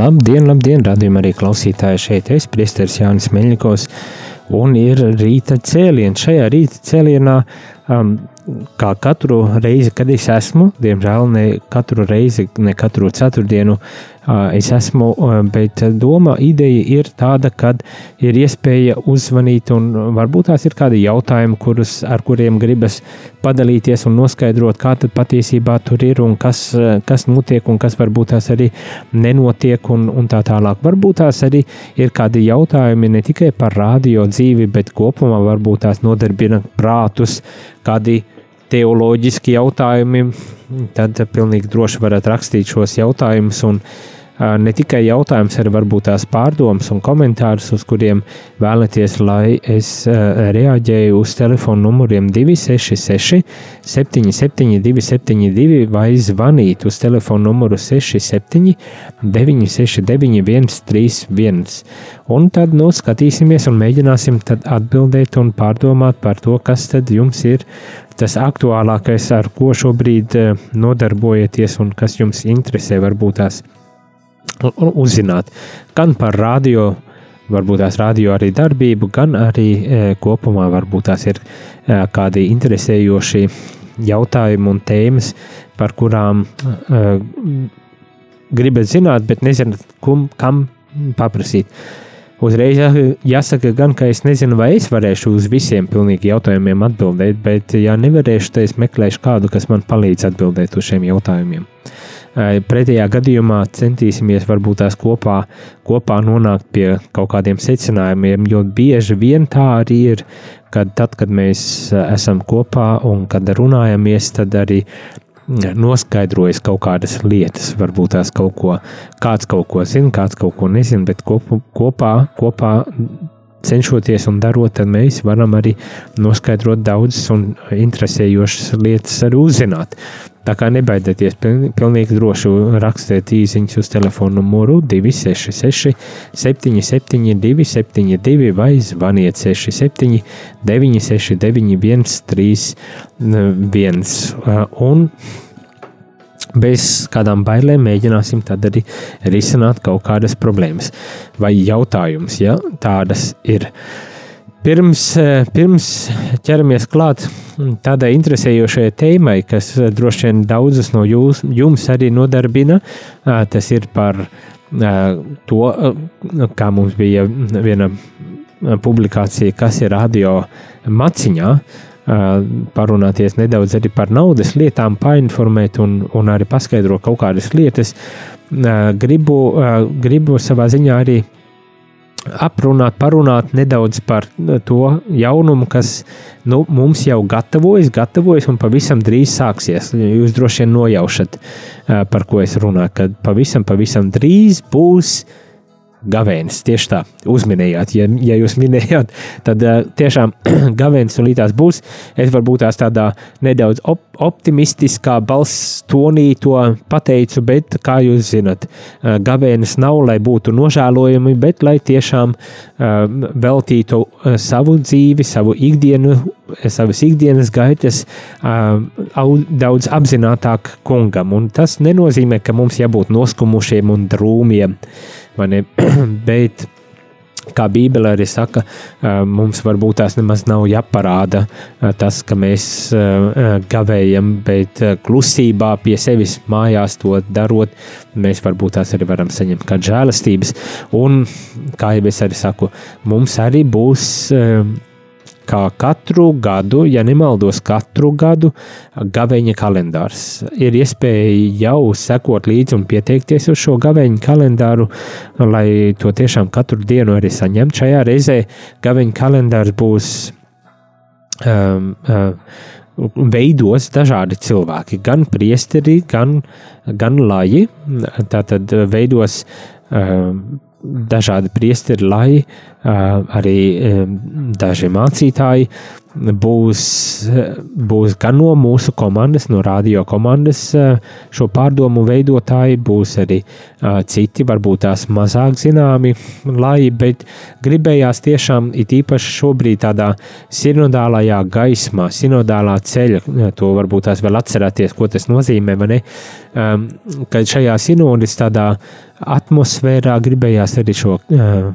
Labdien, labdien, radījumā arī klausītāji šeit. Es, Priesteris Jānis Meļņikovs, un ir rīta cēliens. Šajā rīta cēlienā, um, kā katru reizi, kad es esmu, diemžēl ne katru reizi, ne katru ceturtdienu, es esmu, bet doma, ideja ir tāda, ka ir iespēja uzzvanīt, un varbūt tās ir kādi jautājumi, kurus, ar kuriem gribas padalīties un noskaidrot, kā tad patiesībā tur ir un kas, kas notiek un kas varbūt tās arī nenotiek un, un tā tālāk. Varbūt tās arī ir kādi jautājumi ne tikai par radio dzīvi, bet kopumā varbūt tās nodarbina prātus, kādi teoloģiski jautājumi, tad pilnīgi droši varat rakstīt šos jautājumus un ne tikai jautājums, arī varbūt tās pārdomas un komentārus, uz kuriem vēlaties, lai es reaģēju uz telefonu numuriem 266, 77, 272 vai zvanīt uz telefonu numuru 67, 969, 131. Un tad nu, skatīsimies un mēģināsim atbildēt un pārdomāt par to, kas tad jums ir tas aktuālākais, ar ko šobrīd nodarbojaties un kas jums interesē varbūt tās uzzināt gan par radio, varbūt tās radio arī darbību, gan arī e, kopumā varbūt tās ir e, kādi interesējoši jautājumi un tēmas, par kurām e, gribat zināt, bet nezināt, kum, kam paprasīt. Uzreiz jāsaka, gan, ka es nezinu, vai es varēšu uz visiem pilnīgi jautājumiem atbildēt, bet, ja nevarēšu, tad es meklēšu kādu, kas man palīdz atbildēt uz šiem jautājumiem. Uh, Pretējā gadījumā centīsimies varbūt tās kopā, kopā nonākt pie kaut kādiem secinājumiem, jo bieži vien tā arī ir, kad tad, kad mēs esam kopā un kad runājamies, tad arī noskaidrojas kaut kādas lietas, varbūt tās kaut ko, kāds kaut ko zina, kāds kaut ko nezina, bet kopā, kopā, cenšoties un darot, tad mēs varam arī noskaidrot daudzas un interesējošas lietas arī uzzināt. Tā kā nebaidieties, pilnīgi droši rakstiet īsiņus uz telefona numuru 266, 772, 72 vai zvaniet 67, 969, 131. Un bez kādām bailēm mēģināsim tad arī risināt kaut kādas problēmas vai jautājumus, ja tādas ir. Pirms, pirms ķeramies klāt tādai interesējošai tēmai, kas droši vien daudzus no jūs, jums arī nodarbina, tas ir par to, kā mums bija viena publikācija, kas ir radio maciņā, parunāties nedaudz arī par naudas lietām, painformēt un, un arī paskaidrot kaut kādas lietas. Gribu, gribu savā ziņā arī aprunāt, parunāt nedaudz par to jaunumu, kas nu, mums jau gatavojas, gatavojas un pavisam drīz sāksies. Jūs droši vien nojaušat, par ko es runāju, kad pavisam, pavisam drīz būs uh, gavēnis. Tieši tā, uzminējāt, ja, ja jūs minējāt, tad uh, tiešām gavēnis un līdās būs. Es varbūt tās tādā nedaudz op optimistiskā balss tonī to pateicu, bet, kā jūs zinat, uh, gavēnis nav, lai būtu nožēlojami, bet lai tiešām uh, veltītu uh, savu dzīvi, savu ikdienu, savas ikdienas gaitas uh, daudz apzinātāk kungam. Un tas nenozīmē, ka mums jābūt noskumušiem un drūmiem. Uh, Bet, kā Bībele arī saka, mums varbūt tās nemaz nav jāparāda tas, ka mēs gavējam, bet klusībā pie sevis mājās to darot, mēs varbūt tās arī varam saņemt kā žēlastības. Un, kā jau es arī saku, mums arī būs kā katru gadu, ja nemaldos, katru gadu gaveņa kalendārs. Ir iespēja jau sekot līdzi un pieteikties uz šo gaveņa kalendāru, lai to tiešām katru dienu arī saņemtu. Šajā reizē gaveņa kalendārs būs um, uh, veidos dažādi cilvēki, gan priesteri, gan, gan laji. Tātad veidos um, dažādi priesteri, lai arī daži mācītāji būs, būs gan no mūsu komandas, no radio komandas, šo pārdomu veidotāji, būs arī citi, varbūt tās mazāk zināmi, lai, bet gribējās tiešām it īpaši šobrīd tādā sinodālajā gaismā, sinodālā ceļa, to varbūt tās vēl atcerēties, ko tas nozīmē, vai ne, kad šajā sinodis tādā atmosfērā gribējās arī šo uh,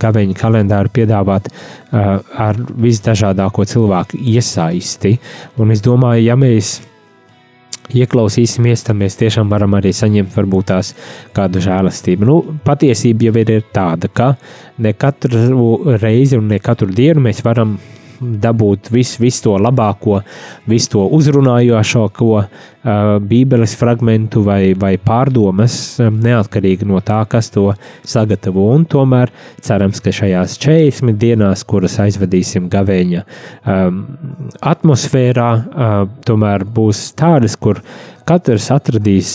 gaveņu kalendāru piedāvāt uh, ar visdažādāko cilvēku iesaisti. Un es domāju, ja mēs ieklausīsimies, tad mēs tiešām varam arī saņemt varbūt tās kādu žēlastību. Nu, patiesība jau ir tāda, ka ne katru reizi un ne katru dienu mēs varam dabūt visu, visu to labāko, visu to uzrunājošāko uh, Bībeles fragmentu vai, vai pārdomas, um, neatkarīgi no tā, kas to sagatavo. Un tomēr cerams, ka šajās 40 dienās, kuras aizvadīsim gavēņa um, atmosfērā, uh, tomēr būs tādas, kur katrs atradīs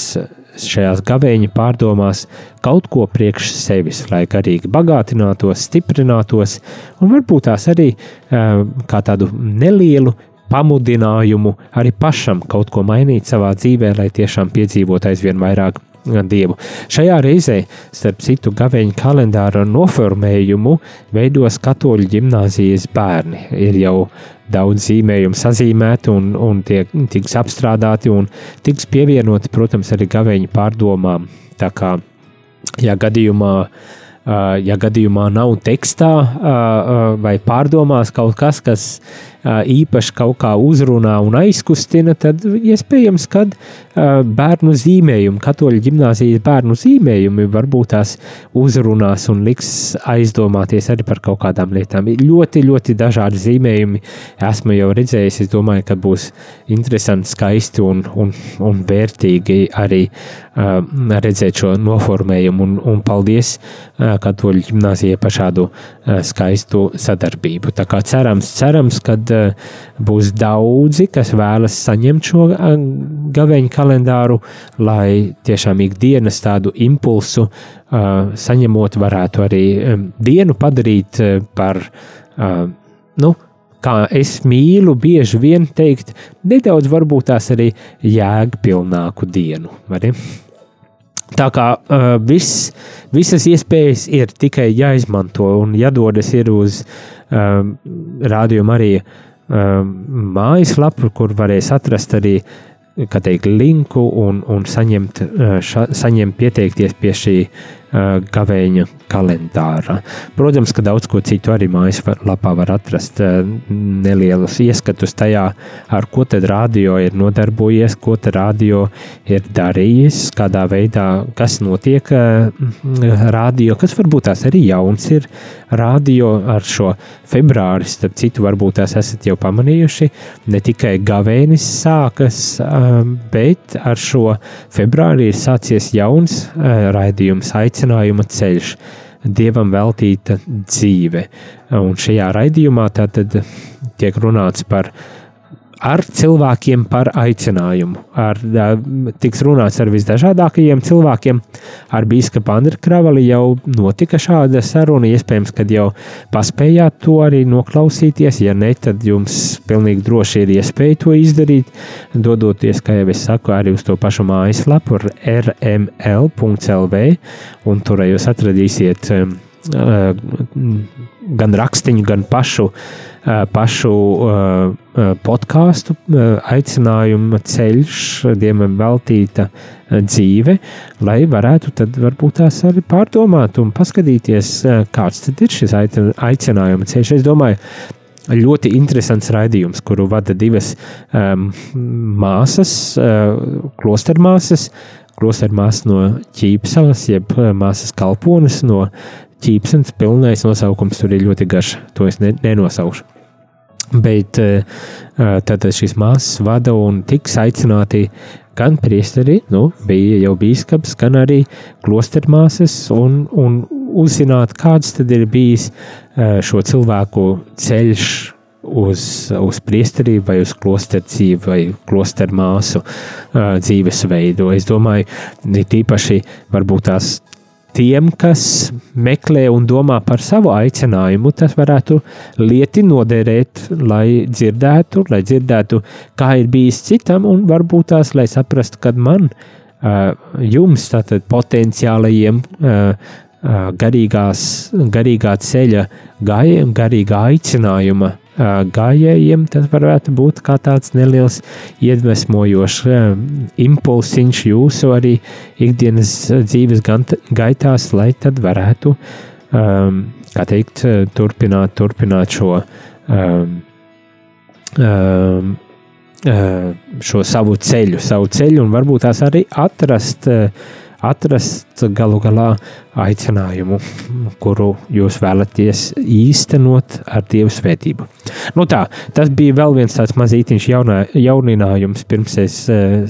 šajās gavēņa pārdomās kaut ko priekš sevis, lai garīgi bagātinātos, stiprinātos un varbūt tās arī kā tādu nelielu pamudinājumu arī pašam kaut ko mainīt savā dzīvē, lai tiešām piedzīvot aizvien vairāk dievu. Šajā reizē, starp citu, gaveņa kalendāra noformējumu veidos katoļu ģimnāzijas bērni. Ir jau daudz zīmējumu sazīmēti un, un tie tiks apstrādāti un tiks pievienoti, protams, arī gaveņa pārdomām. Tā kā, ja gadījumā ja gadījumā nav tekstā vai pārdomās kaut kas, kas īpaši kaut kā uzrunā un aizkustina, tad iespējams, ka bērnu zīmējumi, katoļu ģimnāzijas bērnu zīmējumi varbūt tās uzrunās un liks aizdomāties arī par kaut kādām lietām. Ļoti, ļoti dažādi zīmējumi esmu jau redzējis. Es domāju, ka būs interesanti, skaisti un, un, un vērtīgi arī uh, redzēt šo noformējumu. Un, un paldies uh, katoļu ģimnāzijai par šādu uh, skaistu sadarbību. Tā kā cerams, cerams, kad būs daudzi, kas vēlas saņemt šo gaveņu kalendāru, lai tiešām ikdienas tādu impulsu saņemot, varētu arī dienu padarīt par, nu, kā es mīlu, bieži vien teikt, nedaudz varbūt tās arī jēgpilnāku dienu. Vai? Tā kā uh, viss, visas iespējas ir tikai jāizmanto un jādodas ir uz uh, rādījumu arī uh, mājaslapu, kur varēs atrast arī teikt, linku un, un saņemt, ša, saņemt pieteikties pie šī gavēņa kalendāra. Protams, ka daudz ko citu arī mājaslapā var atrast nelielus ieskatus tajā, ar ko tad radio ir nodarbojies, ko tad radio ir darījis, kādā veidā, kas notiek radio, kas varbūt tās arī jauns ir radio ar šo februāri, starp citu, varbūt tās esat jau pamanījuši, ne tikai gavēnis sākas, bet ar šo februāri ir sācies jauns raidījums aicinājums aicinājuma ceļš, dievam veltīta dzīve. Un šajā raidījumā tad tiek runāts par ar cilvēkiem par aicinājumu. Ar, tiks runāts ar visdažādākajiem cilvēkiem. Ar biskupu Andriu Kravali jau notika šāda saruna. Iespējams, ka jau paspējāt to arī noklausīties. Ja ne, tad jums pilnīgi droši ir iespēja to izdarīt. Dodoties, kā jau es saku, arī uz to pašu mājaslapu rml.lv un tur jūs atradīsiet gan rakstiņu, gan pašu uh, pašu podkāstu, aicinājuma ceļš, dievam veltīta dzīve, lai varētu tad varbūt tās arī pārdomāt un paskatīties, kāds tad ir šis aicinājuma ceļš. Es domāju, ļoti interesants raidījums, kuru vada divas um, māsas, uh, klostermāsas, klostermāsas no Ķīpsalas, jeb māsas kalpones no ķīpsens pilnais nosaukums tur ir ļoti garš. To es ne, nenosaukšu. Bet tad šīs māsas vada un tiks aicināti gan priesteri, nu, bija jau bīskaps, gan arī klostermāsas, un, un uzzināt, kāds tad ir bijis šo cilvēku ceļš uz, uz priesterību, vai uz klosteru dzīvi, vai klosteru māsu dzīvesveidu. Es domāju, it īpaši varbūt tās tiem, kas meklē un domā par savu aicinājumu, tas varētu lieti noderēt, lai dzirdētu, lai dzirdētu, kā ir bijis citam, un varbūt tās, lai saprastu, kad man, jums, tātad potenciālajiem uh, garīgās, garīgā ceļa, gājiem, garīgā aicinājuma gājējiem tas varētu būt kā tāds neliels iedvesmojošs impulsiņš jūsu arī ikdienas dzīves gaitās, lai tad varētu, kā teikt, turpināt, turpināt šo, šo savu ceļu, savu ceļu un varbūt tās arī atrast atrast galu galā aicinājumu, kuru jūs vēlaties īstenot ar Dieva svētību. Nu tā, tas bija vēl viens tāds mazītiņš jaunā, jauninājums, pirms es uh,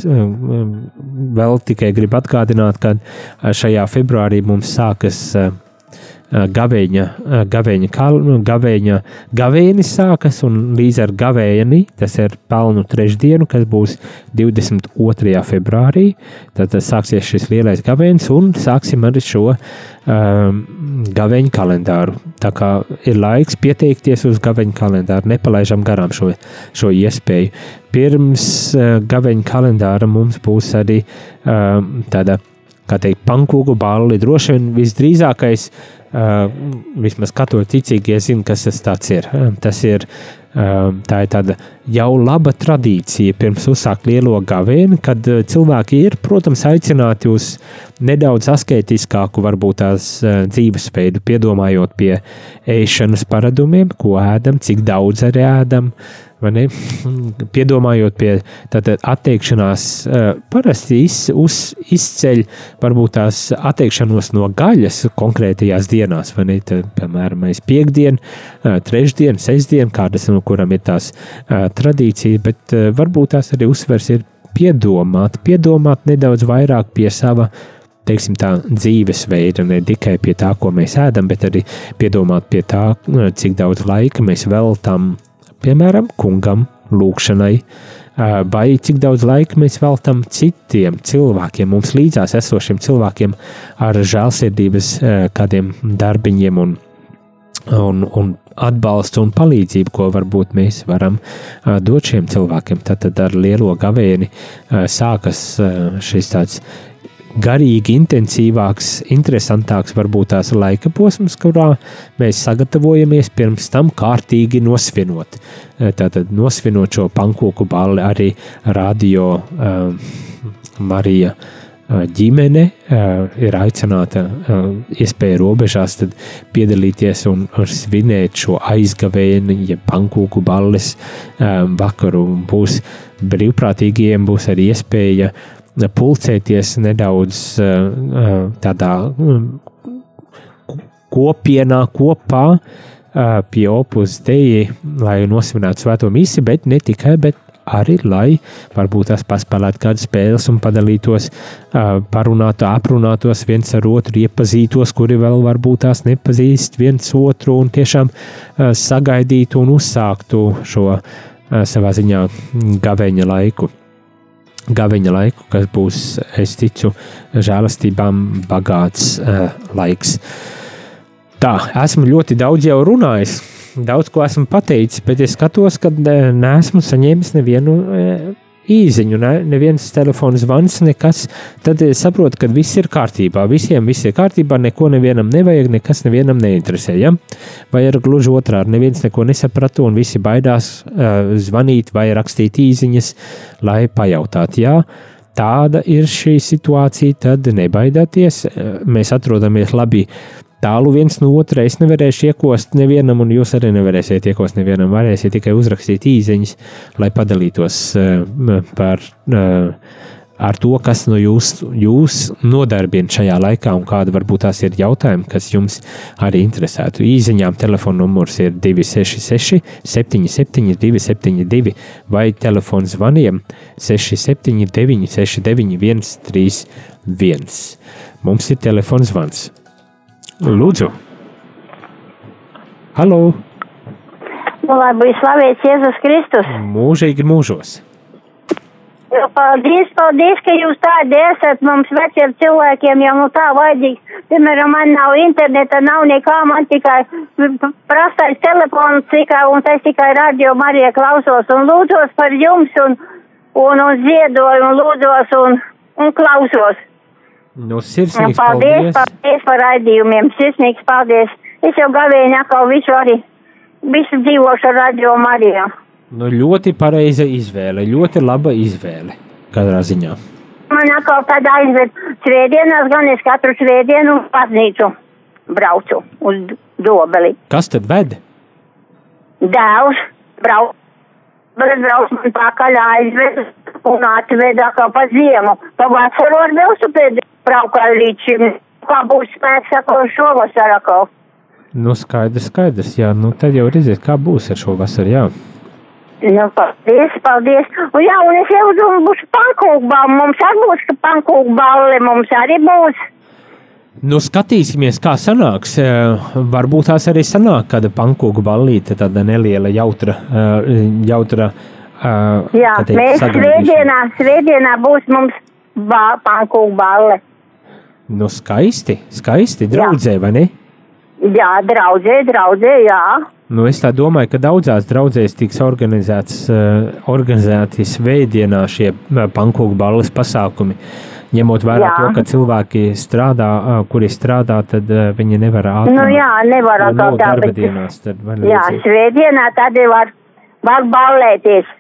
vēl tikai gribu atgādināt, ka šajā februārī mums sākas gavēņa, gavēņa, kal, gavēņa, gavēnis sākas, un līdz ar gavēni, tas ir pelnu trešdienu, kas būs 22. februārī, tad sāksies šis lielais gavēnis, un sāksim arī šo um, gavēņa kalendāru. Tā kā ir laiks pieteikties uz gavēņa kalendāru, nepalaižam garām šo, šo iespēju. Pirms uh, gavēņa kalendāra mums būs arī um, tāda, kā teikt, pankūku balli, droši vien visdrīzākais Uh, vismaz katoļu ticīgie zina, kas tas ir. Tas ir tā ir tāda jau laba tradīcija pirms uzsākt lielo gavēni, kad uh, cilvēki ir, protams, aicināti uz nedaudz asketiskāku, varbūt tās dzīvesveidu, piedomājot pie ēšanas paradumiem, ko ēdam, cik daudz arī ēdam, Piedomājot pie tātad atteikšanās, parasti iz, uz, izceļ varbūt tās atteikšanos no gaļas konkrētajās dienās, piemēram, mēs piekdien, trešdien, sestdien, kādas no kuram ir tās tradīcija, bet varbūt tās arī uzsvers ir piedomāt, piedomāt nedaudz vairāk pie sava teiksim, tā dzīvesveida, ne tikai pie tā, ko mēs ēdam, bet arī piedomāt pie tā, cik daudz laika mēs veltam piemēram, kungam, lūkšanai, vai cik daudz laika mēs veltam citiem cilvēkiem, mums līdzās esošiem cilvēkiem ar žēlsirdības kādiem darbiņiem un, un, un atbalstu un palīdzību, ko varbūt mēs varam dot šiem cilvēkiem. Tad, ar lielo gavēni sākas šis tāds garīgi intensīvāks, interesantāks varbūt tās laika posms, kurā mēs sagatavojamies pirms tam kārtīgi nosvinot. Tātad nosvinot šo pankūku balli arī radio uh, Marija. Ģimene ir aicināta iespēja robežās piedalīties un, svinēt šo aizgavēju, ja pankūku balles vakaru. Būs brīvprātīgiem, būs arī iespēja pulcēties nedaudz tādā kopienā, kopā pie opus deji, lai nosvinātu svēto misiju, bet ne tikai, bet arī, lai varbūt tās paspēlētu kādas spēles un padalītos, parunātu, aprunātos viens ar otru, iepazītos, kuri vēl varbūt tās nepazīst viens otru un tiešām sagaidītu un uzsāktu šo savā ziņā gaveņa laiku gaveņa laiku, kas būs, es ticu, žēlastībām bagāts uh, laiks. Tā, esmu ļoti daudz jau runājis, daudz ko esmu pateicis, bet es skatos, ka neesmu saņēmis nevienu uh, īziņu, ne, neviens telefons zvans, nekas. Tad es saprotu, ka viss ir kārtībā. Visiem viss ir kārtībā, neko nevienam nevajag, nekas nevienam neinteresē. Ja? Vai ir gluži otrādi, neviens neko nesaprata un visi baidās uh, zvanīt vai rakstīt īziņas, lai pajautātu. Ja? Tāda ir šī situācija, tad nebaidieties. Mēs atrodamies labi tālu viens no otra. Es nevarēšu iekost nevienam, un jūs arī nevarēsiet iekost nevienam. Varēsiet tikai uzrakstīt īsiņas, lai padalītos uh, par. Uh, ar to, kas no jūs, jūs nodarbina šajā laikā un kāda varbūt tās ir jautājumi, kas jums arī interesētu. Īziņām telefona numurs ir 266 77 272 vai telefons zvaniem 679 69 131. Mums ir telefons zvans. Lūdzu! Halo! Nu, lai būtu slavēts Jēzus Kristus. Mūžīgi mūžos! Jo, paldies, paldies, ka jūs tādi esat mums veciem cilvēkiem, jau nu tā vajadzīgi. Piemēram, man nav interneta, nav nekā, man tikai prastais telefons tikai, un es tikai radio Marija klausos un lūdzos par jums un, un, un ziedoju un lūdzos un, un klausos. Nu, sirsnīgs paldies, paldies! paldies par raidījumiem, sirsnīgs paldies. Es jau gavēju atkal visu arī, visu dzīvošu ar radio Mariju. Nu, ļoti pareiza izvēle, ļoti laba izvēle. Katrā ziņā. Man atkal tāda aizved svētdienās, gan es katru svētdienu uz baznīcu braucu uz dobeli. Kas tad ved? Dēls brauc, bet brauc man pakaļ aizved un atved atkal pa ziemu. Pa vasaru ar velosipēdu braucu līdz šim. Kā būs spēks atkal šovasar atkal. Nu, skaidrs, skaidrs. Jā, nu tad jau redziet, kā būs ar šo vasaru. Jā. Nu, paldies, paldies. Un jā, un es jau domāju, būs pankūku balva. Mums arī būs pankūku balva, mums arī būs. Nu, skatīsimies, kā sanāks. Eh, Varbūt tās arī sanāk kāda pankūku ballīte, tāda neliela, jautra. eh, jautra eh, Jā, teikt, mēs svētdienā, svētdienā būs mums pankūku balva. Nu, skaisti, skaisti, draudzē, vai ne? Jā, draudzē, draudzē, jā. Nu, es tā domāju, ka daudzās draudzēs tiks organizēts, uh, organizēti svētdienā šie uh, pankūku balles pasākumi. Ņemot vērā Jā. to, ka cilvēki strādā, uh, kuri strādā, tad viņi nevar ātri. Nu jā, nevar tā, darba bet- dienās. Tad Jā, svētdienā tad var, var ballēties.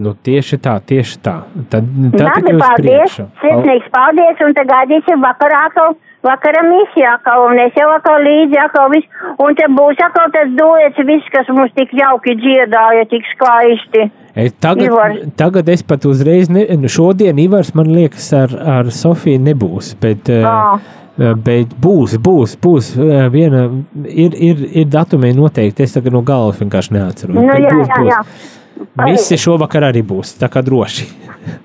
Nu, tieši tā, tieši tā. Tad, tad Labi, paldies, sirsnīgs paldies, un tad gaidīsim vakarā atkal, vakara misijā atkal, un es jau atkal līdzi atkal viss, un te būs atkal tas duets, viss, kas mums tik jauki dziedāja, tik skaisti. E, Tagad, Ivars. tagad es pat uzreiz, ne, nu, šodien Ivars man liekas, ar, ar Sofiju nebūs. Bet, Ā. bet būs, būs, būs. eh, Viena, ir, ir, ir datumi noteikti. Es tagad no galvas vienkārši neatceros. Nu, jā, jā, būs. jā. Visi šovakar arī būs. Tā kā droši.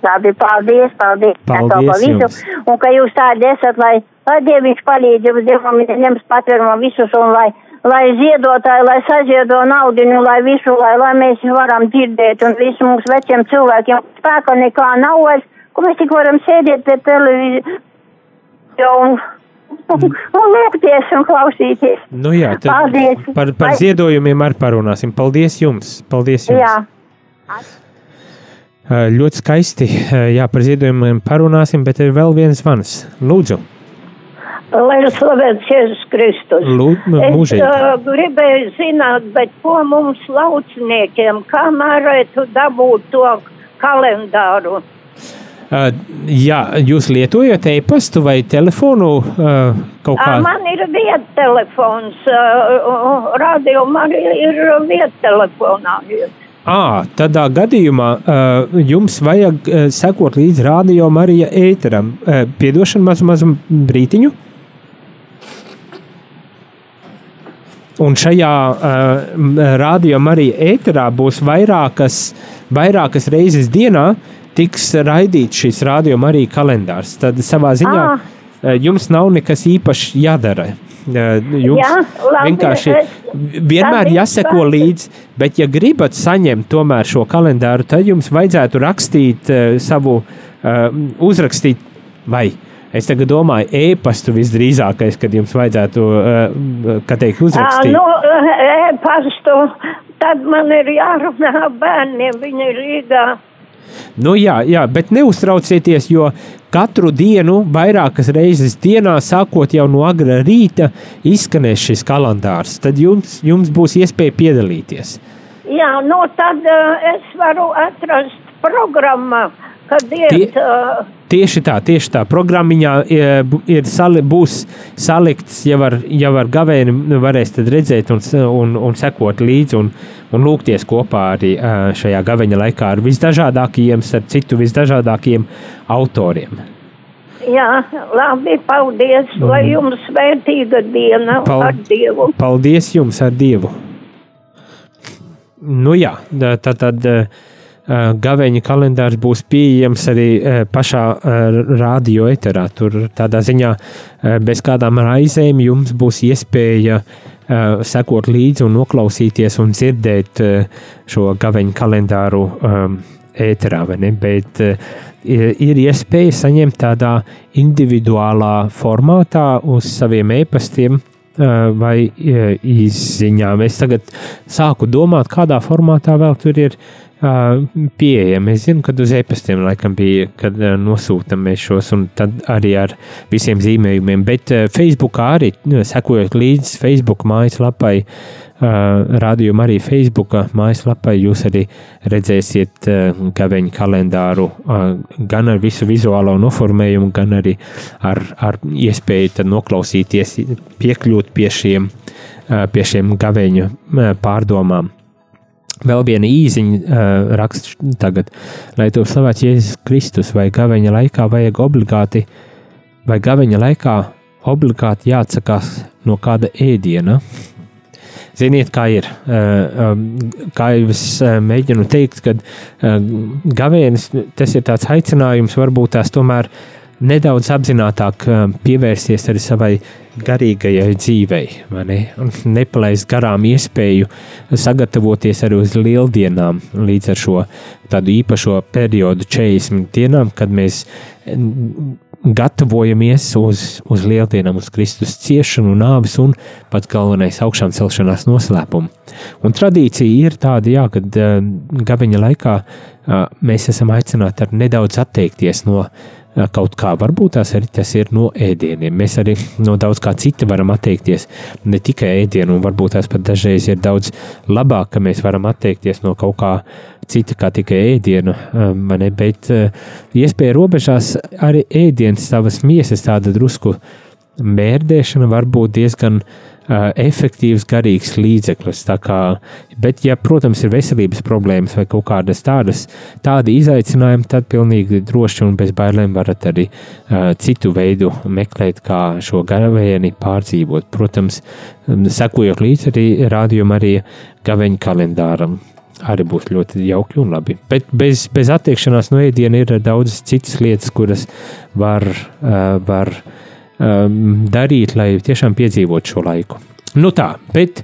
Labi, paldies, paldies. Paldies jums. Un ka jūs tādi esat, lai, lai Dieviņš palīdz jums, Dievam ņems patvērumu visus, un lai, lai ziedotāji, lai saziedo naudu, un lai visu, lai, lai mēs varam dzirdēt, un visu mums veciem cilvēkiem spēka nekā nav vairs, ko mēs tik varam sēdēt pie televīzijas un, lūgties un klausīties. Nu, jā, tad Paldies. par, par ziedojumiem arī parunāsim. Paldies jums! Paldies jums. Jā. Ļoti skaisti. Jā, par ziedojumiem parunāsim, bet ir vēl viens zvans. Lūdzu, Lai ir slavēts Jēzus Kristus. Lūdzu Es mūžīgi. uh, gribēju zināt, bet ko mums lauciniekiem, kā mērētu dabūt to kalendāru? Uh, jā, jūs lietojat e-pastu vai telefonu uh, kaut kā? Ā, Man ir viettelefons, uh, radio man ir viettelefonā. À, tādā gadījumā uh, jums vajag uh, sekot līdzi radio Marija ēteram. Uh, piedošanu mazu, mazu brītiņu. Un šajā uh, radio Marija ēterā būs vairākas, vairākas reizes dienā tiks raidīts šis radio Marija kalendārs. Tad savā ziņā Ah. jums nav nekas īpašs jādara. Jums Jā, labi, vienkārši vienmēr jāseko līdzi, bet, ja gribat saņemt tomēr šo kalendāru, tad jums vajadzētu rakstīt uh, savu, uh, uzrakstīt, vai es tagad domāju, e-pastu visdrīzākais, kad jums vajadzētu, uh, kā teikt, uzrakstīt. Nu, e-pastu, tad man ir jārunā bērniem, viņi ir Rīgā. Nu, jā, jā, bet neuztraucieties, jo katru dienu, vairākas reizes dienā, sākot jau no agra rīta, izskanēs šis kalendārs. Tad jums, jums būs iespēja piedalīties. Jā, nu tad uh, es varu atrast programmu, kad iet Tie- Tieši tā, tieši tā. Programmiņā e, ir sali, būs salikts, jau ar, jau ar gavēni varēs tad redzēt un, un, un sekot līdzi un, un lūgties kopā arī e, šajā gaveņa laikā ar visdažādākajiem, starp citu visdažādākajiem autoriem. Jā, labi, paldies, lai jums svētīga diena Pal- ar Dievu. Paldies jums ar Dievu! Nu jā, tā tad uh, gaveņa kalendārs būs pieejams arī uh, pašā uh, radio eterā. Tur tādā ziņā bez kādām raizēm jums būs iespēja sekot līdzi un noklausīties un dzirdēt šo gaveņa kalendāru um, ēterā, vai ne? Bet ir iespēja saņemt tādā individuālā formātā uz saviem e-pastiem vai izziņām. Es tagad sāku domāt, kādā formātā vēl tur ir pieejami. Es zinu, kad uz e-pastiem laikam bija, kad uh, nosūtam mēs šos, un tad arī ar visiem zīmējumiem. Bet uh, Facebookā arī nu, sekojot līdzi Facebook mājaslapai, uh, rādījuma arī Facebooka mājaslapai, jūs arī redzēsiet uh, gaveņu kalendāru uh, gan ar visu vizuālo noformējumu, gan arī ar, ar iespēju noklausīties, piekļūt pie šiem, pie šiem gaveņu pārdomām. Vēl viena īziņa uh, raksts tagad, lai to slavēts Jēzus Kristus, vai gaveņa laikā vajag obligāti, vai gaveņa laikā obligāti jāatsakās no kāda ēdiena. Ziniet, kā ir. Uh, um, kā jau es uh, mēģinu teikt, kad uh, gavēnis tas ir tāds aicinājums, varbūt tās tomēr nedaudz apzinātāk uh, pievērsties arī savai garīgajai dzīvei, ne? Un nepalaist garām iespēju sagatavoties arī uz lieldienām, līdz ar šo tādu īpašo periodu, 40 dienām, kad mēs gatavojamies uz, uz lieldienām, uz Kristus ciešanu, nāvis un pats galvenais augšām celšanās noslēpumu. Un tradīcija ir tāda, jā, kad uh, gaveņa laikā uh, mēs esam aicināti ar nedaudz atteikties no kaut kā, varbūt tās arī tas ir no ēdieniem. Mēs arī no daudz kā cita varam atteikties, ne tikai ēdienu, un varbūt tās pat dažreiz ir daudz labāk, ka mēs varam atteikties no kaut kā cita kā tikai ēdienu, um, ne, bet uh, iespēja robežās arī ēdienas savas miesas tāda drusku mērdēšana var būt diezgan uh, efektīvs, garīgs līdzeklis. Kā, bet, ja, protams, ir veselības problēmas vai kaut kādas tādas, tādi izaicinājumi, tad pilnīgi droši un bez bailēm varat arī uh, citu veidu meklēt, kā šo gavēni pārdzīvot. Protams, sekojot līdzi arī rādījuma arī gaveņu kalendāram. Arī būs ļoti jauki un labi. Bet bez, bez attiekšanās no ēdiena ir daudz citas lietas, kuras var, uh, var um, darīt, lai tiešām piedzīvotu šo laiku. Nu tā, bet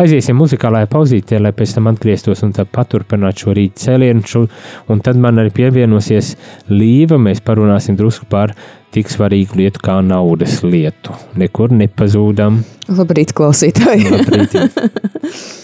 aiziesim muzikālajā pauzītē, lai pēc tam atgrieztos un paturpinātu šo rīta cēlienu. Šo, un tad man arī pievienosies Līva. Mēs parunāsim drusku par tik svarīgu lietu kā naudas lietu. Nekur nepazūdam. Labrīt, klausītāji! Labrīt.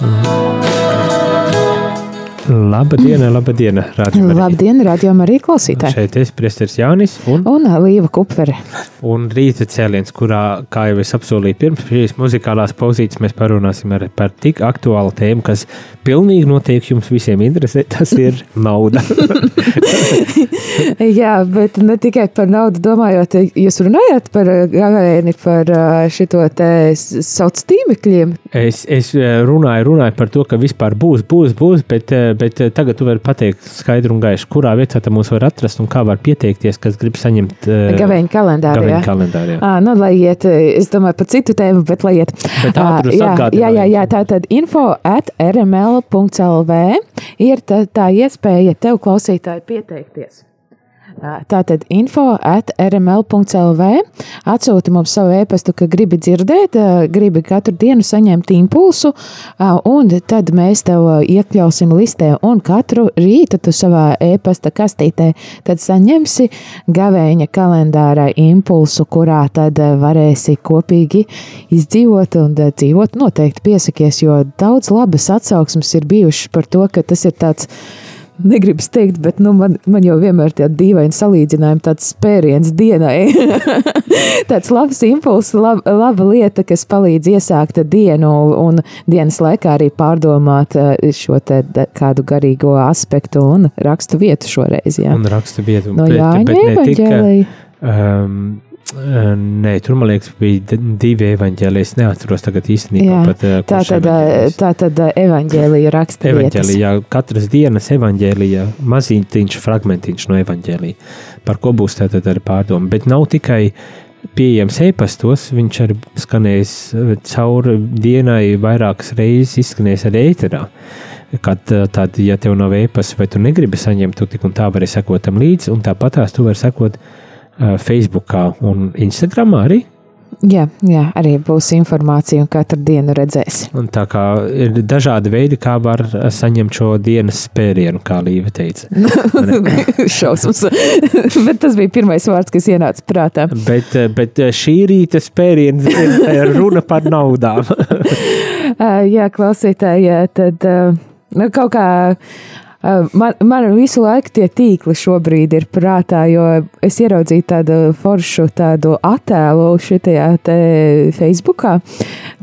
嗯。Labdien, labdien, radio Labdien, radio arī klausītāji. Šeit es priesteris Jānis un, un Līva Kupvere. Un rīta cēliens, kurā, kā jau es apsolīju pirms šīs muzikālās pauzītes, mēs parunāsim ar, par tik aktuālu tēmu, kas pilnīgi noteikti jums visiem interesē, tas ir nauda. Jā, bet ne tikai par naudu domājot, jūs runājat par gavēni, par šito te sauc tīmekļiem. Es, es runāju, runāju par to, ka vispār būs, būs, būs, bet bet eh, tagad tu vari pateikt skaidru un gaišu, kurā vietā tam mūs var atrast un kā var pieteikties, kas grib saņemt uh, gaveņu kalendāru. Gaveņu kalendāru jā. à, nu, lai iet, es domāju par citu tēmu, bet lai iet. Bet ātri jā, jā, jā, jā, tā tad info at rml.lv ir tā, tā iespēja tev klausītāji pieteikties. Tātad info at rml.lv atsūti mums savu e-pastu, ka gribi dzirdēt, gribi katru dienu saņemt impulsu, un tad mēs tev iekļausim listē, un katru rītu tu savā e-pasta kastītē tad saņemsi gavēņa kalendāra impulsu, kurā tad varēsi kopīgi izdzīvot un dzīvot. Noteikti piesakies, jo daudz labas atsauksmes ir bijušas par to, ka tas ir tāds negribas teikt, bet nu, man, man jau vienmēr ir tāda dīvaina salīdzinājuma, tāds spēriens dienai. tāds labs impulss, lab, laba lieta, kas palīdz iesākt dienu un dienas laikā arī pārdomāt eh, šo te kādu garīgo aspektu un rakstu vietu šoreiz. Jā. Un rakstu vietu. No Jāņa evaņģēlija. Um, Nē, tur man liekas, bija divi evaņģēlijas. Es neatceros tagad īstenībā. Jā, pat, tā, tad, tā tad evaņģēlija raksta. Evaņģēlijā, katras dienas evaņģēlijā, mazītiņš fragmentiņš no evaņģēlija, par ko būs tātad arī pārdoma. Bet nav tikai pieejams e-pastos, viņš arī skanēs cauri dienai vairākas reizes izskanēs arī ēterā. Kad tad, ja tev nav e-pasta vai tu negribi saņemt, tu tik un tā vari sekot tam līdzi, un tāpat tās tu vari sekot Facebook un Instagram arī. Jā, jā, arī būs informācija, un katru dienu redzēs. Un tā kā ir dažādi veidi, kā var saņemt šo dienas spērienu, kā Līva teica. Šausmas. bet tas bija pirmais vārds, kas ienāca prātā. Bet, bet šī rīta spēriens ir runa par naudām. jā, klausītāji, tad nu, kaut kā Man, man visu laiku tie tīkli šobrīd ir prātā, jo es ieraudzīju tādu foršu tādu attēlu šitajā Facebookā,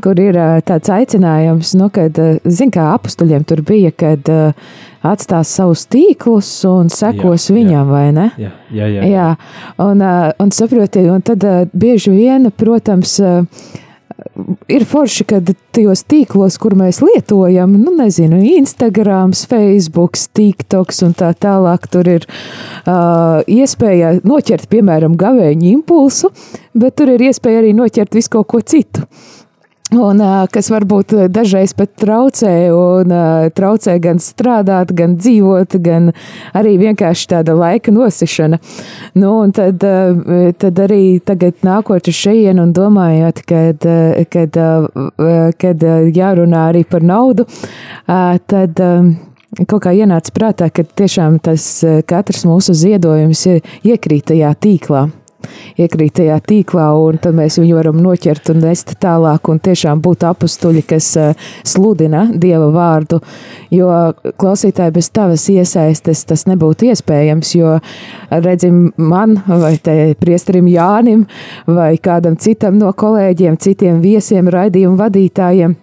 kur ir tāds aicinājums, nu, kad, zin kā apustuļiem tur bija, kad atstās savus tīklus un sekos jā, viņam, jā. vai ne? Jā, jā, jā. jā. Un, un saprotiet, un tad bieži vien, protams, ir forši, ka tajos tīklos, kur mēs lietojam, nu, nezinu, Instagram, Facebook, TikTok un tā tālāk, tur ir uh, iespēja noķert, piemēram, gavēņu impulsu, bet tur ir iespēja arī noķert visu kaut ko citu. Un, kas varbūt dažreiz pat traucē, un traucē gan strādāt, gan dzīvot, gan arī vienkārši tāda laika nosišana. Nu, tad, tad arī tagad nākot uz šejienu un domājot, kad, kad, kad jārunā arī par naudu, tad kaut kā ienāca prātā, ka tiešām tas katrs mūsu ziedojums ir iekrīt tajā tīklā. Iekrīt tajā tīklā, un tad mēs viņu varam noķert un nest tālāk, un tiešām būt apustuļi, kas sludina Dieva vārdu, jo klausītāji bez tavas iesaistes tas nebūtu iespējams, jo redzim man vai te priesterim Jānim vai kādam citam no kolēģiem, citiem viesiem, raidījumu vadītājiem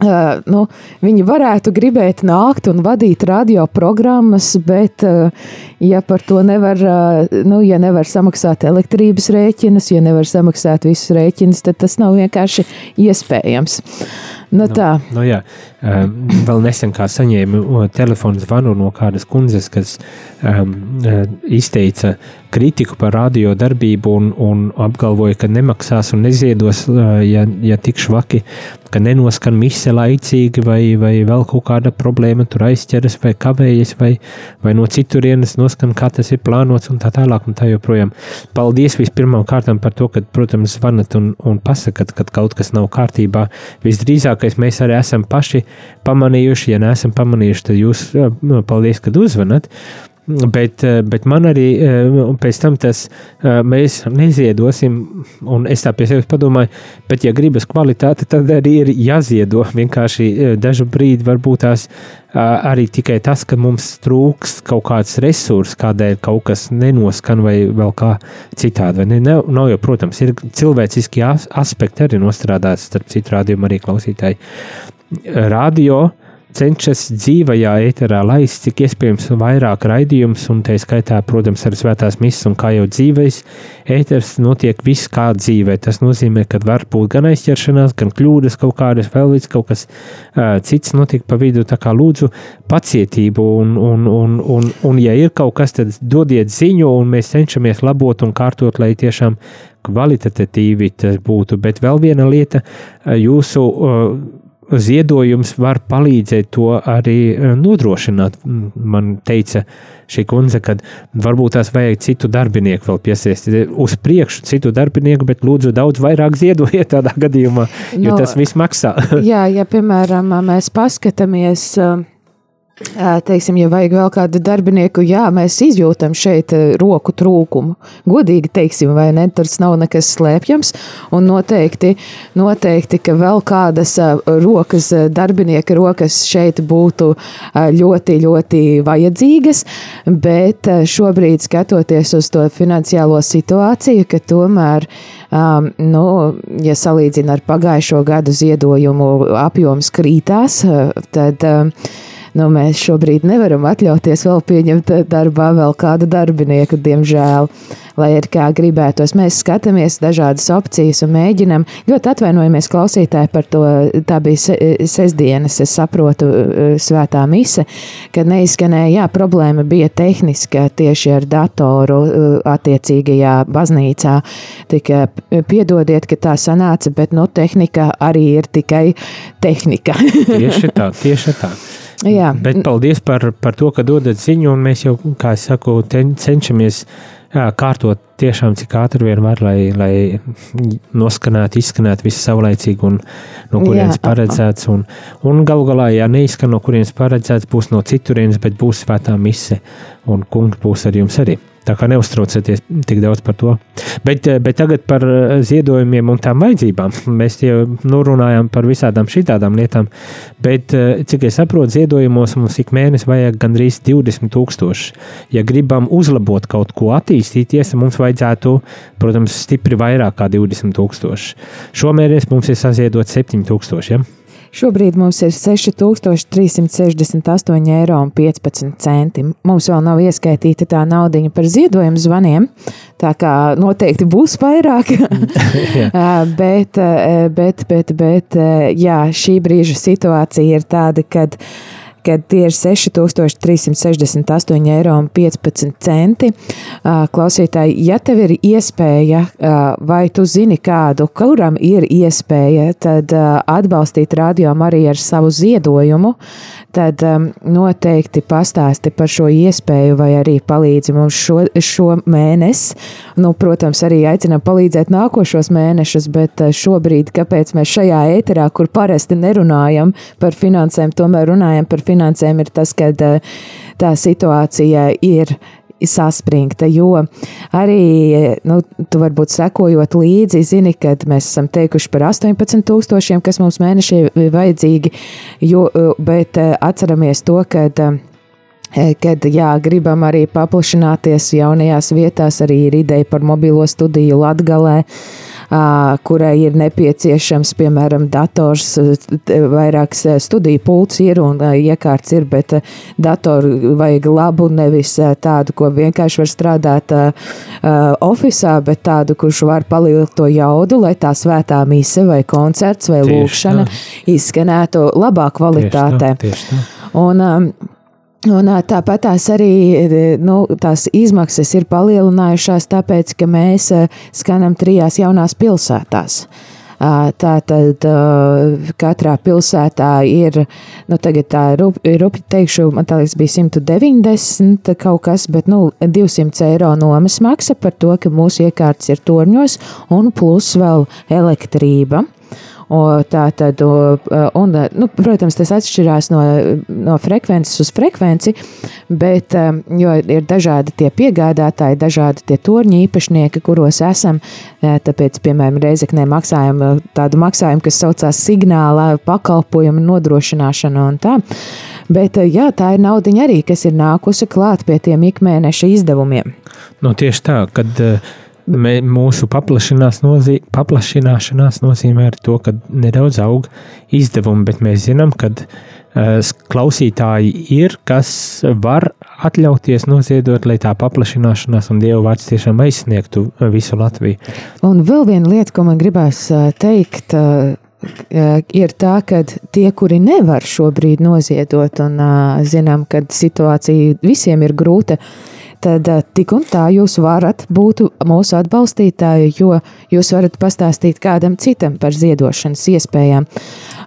Uh, nu, viņi varētu gribēt nākt un vadīt radioprogrammas, bet, uh, ja par to nevar, uh, nu, ja nevar samaksāt elektrības rēķinus, ja nevar samaksāt visus rēķinus, tad tas nav vienkārši iespējams. Nu, tā. Nu, nu, jā, vēl nesen kā saņēmu telefonu zvanu no kādas kundzes, kas um, izteica kritiku par radio darbību un, un apgalvoja, ka nemaksās un neziedos, ja, ja tik švaki, ka nenoskan mise laicīgi vai, vai vēl kaut kāda problēma tur aizķeras vai kavējas vai, vai no citurienes noskan, kā tas ir plānots un tā tālāk un tā joprojām. Paldies vispirmām kārtām par to, ka, protams, zvanat un, un pasakat, kad kaut kas nav kārtībā. Visdrīzākais mēs arī esam paši pamanījuši, ja neesam pamanījuši, tad jūs, nu, paldies, kad uzvanat. Bet, eh, bet man arī eh, pēc tam tas eh, mēs neziedosim, un es tā pie sevis padomāju, bet, ja gribas kvalitāti, tad arī ir jāziedo. Vienkārši dažu brīdi varbūt tās arī tikai tas, ka mums trūks kaut kāds resurs, kādēļ kaut kas nenoskan vai vēl kā citādi. Ne, nav, nav jau, protams, ir cilvēciski aspekti arī nostrādāts starp citu rādījumu arī klausītāji. Radio cenšas dzīvajā ēterā laist cik iespējams vairāk raidījumus, un tā skaitā, protams, arī svētās misijas, un kā jau dzīvēs, ēters notiek viss kā dzīvē. Tas nozīmē, ka var būt gan aizķeršanās, gan kļūdas kaut kādas, vēl līdz kaut kas uh, cits notiek pa vidu. Tā kā lūdzu pacietību, un, un, un, un, un ja ir kaut kas, tad dodiet ziņu, un mēs cenšamies labot un kārtot, lai tiešām kvalitatīvi tas būtu. Bet vēl viena lieta, jūsu uh, ziedojums var palīdzēt to arī e, nodrošināt. Man teica šī kundze, ka varbūt tās vajag citu darbinieku vēl piesaistīt uz priekšu, citu darbinieku, bet lūdzu daudz vairāk ziedojiet tādā gadījumā, jo no, tas viss maksā. jā, ja piemēram mēs paskatāmies. Teiksim, ja vajag vēl kādu darbinieku, jā, mēs izjūtam šeit roku trūkumu. Godīgi teiksim, vai ne? Tas nav nekas slēpjams. Un noteikti, noteikti ka vēl kādas rokas, darbinieka rokas šeit būtu ļoti, ļoti vajadzīgas. Bet šobrīd, skatoties uz to finansiālo situāciju, ka tomēr, um, nu, ja salīdzina ar pagājušo gadu ziedojumu apjoms krītās, tad. Um, nu, mēs šobrīd nevaram atļauties vēl pieņemt darbā vēl kādu darbinieku, diemžēl. Lai ir kā gribētos, mēs skatāmies dažādas opcijas un mēģinam. Ļoti atvainojamies klausītāji par to. Tā bija sestdienas, es saprotu, svētā mise, kad neizskanēja, jā, problēma bija tehniska tieši ar datoru attiecīgajā baznīcā. Tikai piedodiet, ka tā sanāca, bet nu, tehnika arī ir tikai tehnika. tieši tā, tieši tā. Jā. Bet paldies par, par to, ka dodat ziņu, un mēs jau, kā es saku, cenšamies jā, kārtot tiešām cik ātri vien var, lai, lai noskanētu, izskanētu viss saulaicīgi un no kurienes jā. paredzēts. Un, un galu galā, ja neizskan no kurienes paredzēts, būs no citurienes, bet būs svētā mise, un kungs būs ar jums arī. Tā kā neuztraucieties tik daudz par to. Bet, eh, bet tagad par eh, ziedojumiem un tām vajadzībām. Mēs jau nu, runājam par visādām šitām lietām. Bet, eh, cik es saprotu, ziedojumos mums ik mēnesi vajag gandrīz 20 tūkstoši. Ja gribam uzlabot kaut ko, attīstīties, mums vajadzētu, protams, stipri vairāk kā 20 tūkstoši. Šomēnes mums ir saziedot 7 tūkstoši. Ja? Šobrīd mums ir 6368,15 eiro. Mums vēl nav ieskaitīta tā naudiņa par ziedojumu zvaniem, tā kā noteikti būs vairāk. bet, bet, bet, bet, jā, šī brīža situācija ir tāda, kad kad tie ir 6368,15 eiro. Klausītāji, ja tev ir iespēja, vai tu zini kādu, kuram ir iespēja, tad atbalstīt radio arī ar savu ziedojumu, tad noteikti pastāsti par šo iespēju, vai arī palīdzi mums šo, šo mēnesi. Nu, protams, arī aicinām palīdzēt nākošos mēnešus, bet šobrīd, kāpēc mēs šajā ēterā, kur parasti nerunājam par finansēm, tomēr runājam par finansēm ir tas, ka tā situācija ir saspringta, jo arī, nu, tu varbūt sekojot līdzi, zini, kad mēs esam teikuši par 18 tūkstošiem, kas mums mēnešī vajadzīgi, jo, bet atceramies to, kad kad jā, gribam arī paplašināties jaunajās vietās, arī ir ideja par mobilo studiju Latgalē kurai ir nepieciešams, piemēram, dators, vairākas studiju pults ir un iekārts ir, bet datoru vajag labu, nevis tādu, ko vienkārši var strādāt oficiālā, bet tādu, kurš var palielināt to jaudu, lai tā svētā mise vai koncerts vai lūkšana izskanētu labā kvalitātē. Tieši tā, tieši tā. Un, um, Un tāpat tās arī nu, tās izmaksas ir palielinājušās, tāpēc, ka mēs skanam trijās jaunās pilsētās. Tā tad katrā pilsētā ir, nu, tagad tā rupi, rupi teikšu, man tā liekas, bija 190 kaut kas, bet, nu, 200 eiro nomas maksa par to, ka mūsu iekārtas ir torņos un plus vēl elektrība. O, tā tad, un, nu, protams, tas atšķirās no, no frekvences uz frekvenci, bet ir dažādi tie piegādātāji, dažādi tie torņi īpašnieki, kuros esam. Tāpēc, piemēram, Reizeknē maksājam tādu maksājumu, kas saucās signāla pakalpojumu nodrošināšana un tā. Bet jā, tā ir naudiņa arī, kas ir nākusi klāt pie tiem ikmēneša izdevumiem. Nu, tieši tā, kad uh, mūsu nozīm, paplašināšanās nozīmē to, ka nedaudz aug izdevumi, bet mēs zinām, ka uh, klausītāji ir, kas var atļauties noziedot, lai tā paplašināšanās un Dieva vārds tiešām aizsniegtu visu Latviju. Un vēl viena lieta, ko man gribās teikt. Uh, ir tā, ka tie, kuri nevar šobrīd noziedot, un zinām, ka situācija visiem ir grūta, uh, tad eh, tik un tā jūs varat būt mūsu atbalstītāji, jo jūs varat pastāstīt kādam citam par ziedošanas iespējām.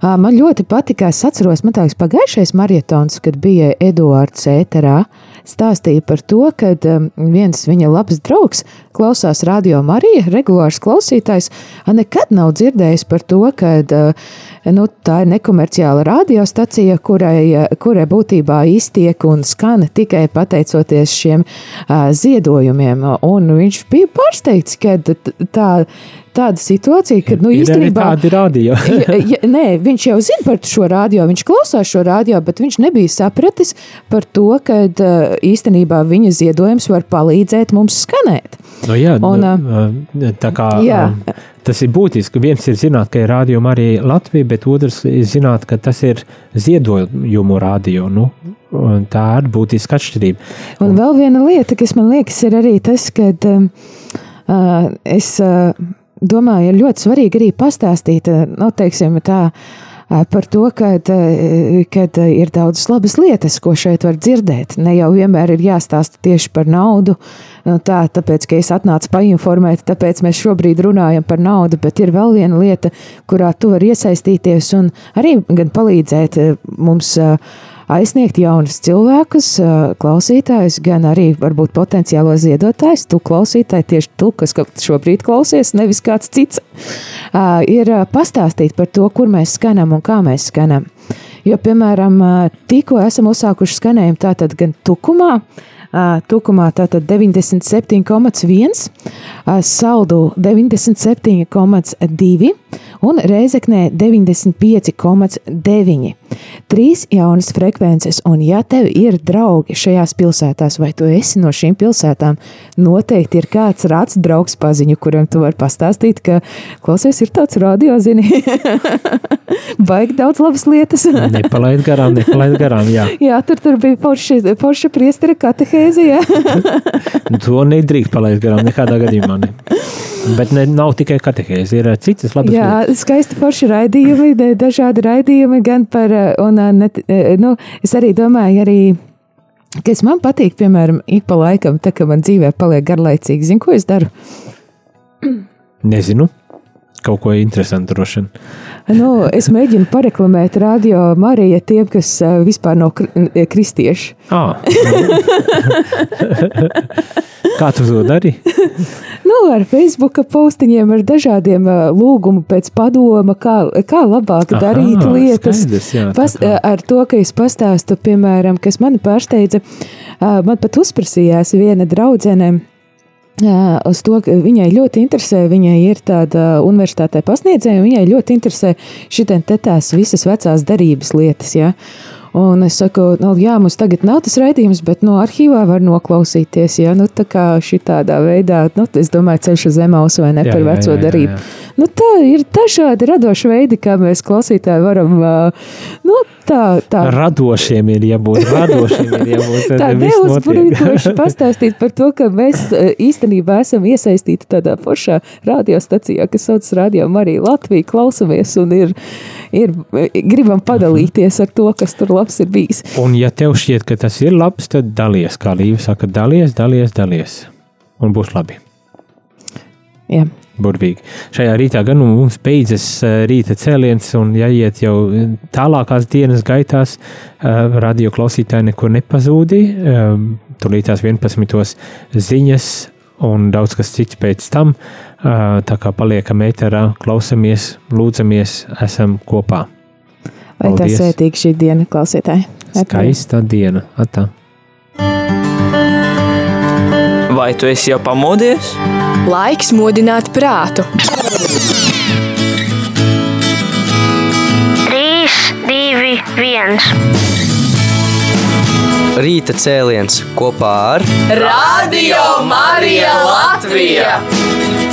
Man ļoti patika, es atceros, man liekas, pagājušais marietons, kad bija Eduards Ēterā, stāstīja par to, ka viens viņa labs draugs klausās radio Marija, regulārs klausītājs, nekad nav dzirdējis par to, ka nu, tā ir nekomerciāla radiostacija, kurai, kurai būtībā iztiek un skan tikai pateicoties šiem uh, ziedojumiem. Un viņš bija pārsteigts, ka tā tāda situācija, ka, nu, īstenībā. Tāda ir radio. ja, ja, nē, viņš jau zina par šo radio, viņš klausās šo radio, bet viņš nebija sapratis par to, ka īstenībā viņa ziedojums var palīdzēt mums skanēt. No jā, Un, nu, tā kā jā. tas ir būtiski. Viens ir zināt, ka ir rādījuma arī Latvija, bet otrs ir zināt, ka tas ir ziedojumu radio. Nu, tā ir būtiska atšķirība. Un, Un vēl viena lieta, kas man liekas, ir arī tas, ka uh, es. Uh, domāju, ir ļoti svarīgi arī pastāstīt, eh, nu, teiksim, tā, eh, par to, ka eh, ir daudzas labas lietas, ko šeit var dzirdēt. Ne jau vienmēr ir jāstāsta tieši par naudu. Nu, tā, tāpēc, ka es atnācu painformēt, tāpēc mēs šobrīd runājam par naudu, bet ir vēl viena lieta, kurā tu vari iesaistīties un arī gan palīdzēt mums uh, aizsniegt jaunus cilvēkus, klausītājus, gan arī varbūt potenciālo ziedotājus. Tu klausītāji, tieši tu, kas šobrīd klausies, nevis kāds cits, ir pastāstīt par to, kur mēs skanam un kā mēs skanam. Jo, piemēram, tikko esam uzsākuši skanējumu tātad gan tukumā, Tukumā tātad 97,1, saldu 97,2 un reizeknē 95,9. Trīs jaunas frekvences, un ja tev ir draugi šajās pilsētās, vai tu esi no šīm pilsētām, noteikti ir kāds rāds draugs paziņu, kuram tu vari pastāstīt, ka klausies, ir tāds radio, zini, baigi daudz labas lietas. nepalaid garām, nepalaid garām, jā. jā, tur, tur bija forša, forša priestera katehēzija. to nedrīkst palaist garām nekādā gadījumā. Ne. Bet ne, nav tikai katehēze, ir citas labas Jā, lietas. skaisti forši raidījumi, dažādi raidījumi gan par, un ne, nu, es arī domāju, arī, kas man patīk, piemēram, ik pa laikam, tā kā man dzīvē paliek garlaicīgi, zinu, ko es daru? Nezinu. Kaut ko interesantu droši vien. Nu, es mēģinu pareklamēt radio Mariju tiem, kas vispār nav kri kristieši. Ah. Kā tu to dari? nu, ar Facebook postiņiem, ar dažādiem lūgumu pēc padoma, kā, kā labāk Aha, darīt lietas. Skaidrs, jā, Pas, ar to, ka es pastāstu, piemēram, kas mani pārsteidza, man pat uzprasījās viena draudzene uz to, ka viņai ļoti interesē, viņai ir tāda universitātē pasniedzēja, un viņai ļoti interesē te tās visas vecās darības lietas, ja. Un es saku, nu, jā, mums tagad nav tas raidījums, bet no arhīvā var noklausīties. Ja? Nu, tā kā šī tādā veidā, nu, es domāju, ceļš uz zemes vai ne Jā, par jā, veco jā, jā, darību. jā. Nu, tā ir dažādi radoši veidi, kā mēs klausītāji varam, nu, tā, tā. Radošiem ir jābūt. Radošiem ir jābūt. Tā notiek. neuzbrīvoši pastāstīt par to, ka mēs īstenībā esam iesaistīti tādā foršā radiostacijā, kas saucas Radio Marija Latvija, klausamies un ir, ir, gribam padalīties ar to, kas tur labs ir bijis. Un, ja tev šķiet, ka tas ir labs, tad dalies. Kā Līva saka, dalies, dalies, dalies. Un būs labi. Jā. Burvīgi. Šajā rītā gan nu mums beidzas eh, rīta cēliens, un jāiet jau tālākās dienas gaitās. eh, Radio klausītāji nekur nepazūdi. eh, Turīt tās 11. ziņas un daudz kas cits pēc tam. Tā kā paliekam ēterā, klausamies, lūdzamies, esam kopā. Lai tā Paldies. svētīga šī diena, klausītāji. Skaista diena. Atā. Vai tu esi jau pamodies? Laiks modināt prātu. 3, 2, 1. Rīta cēliens kopā ar Radio Marija Latvija!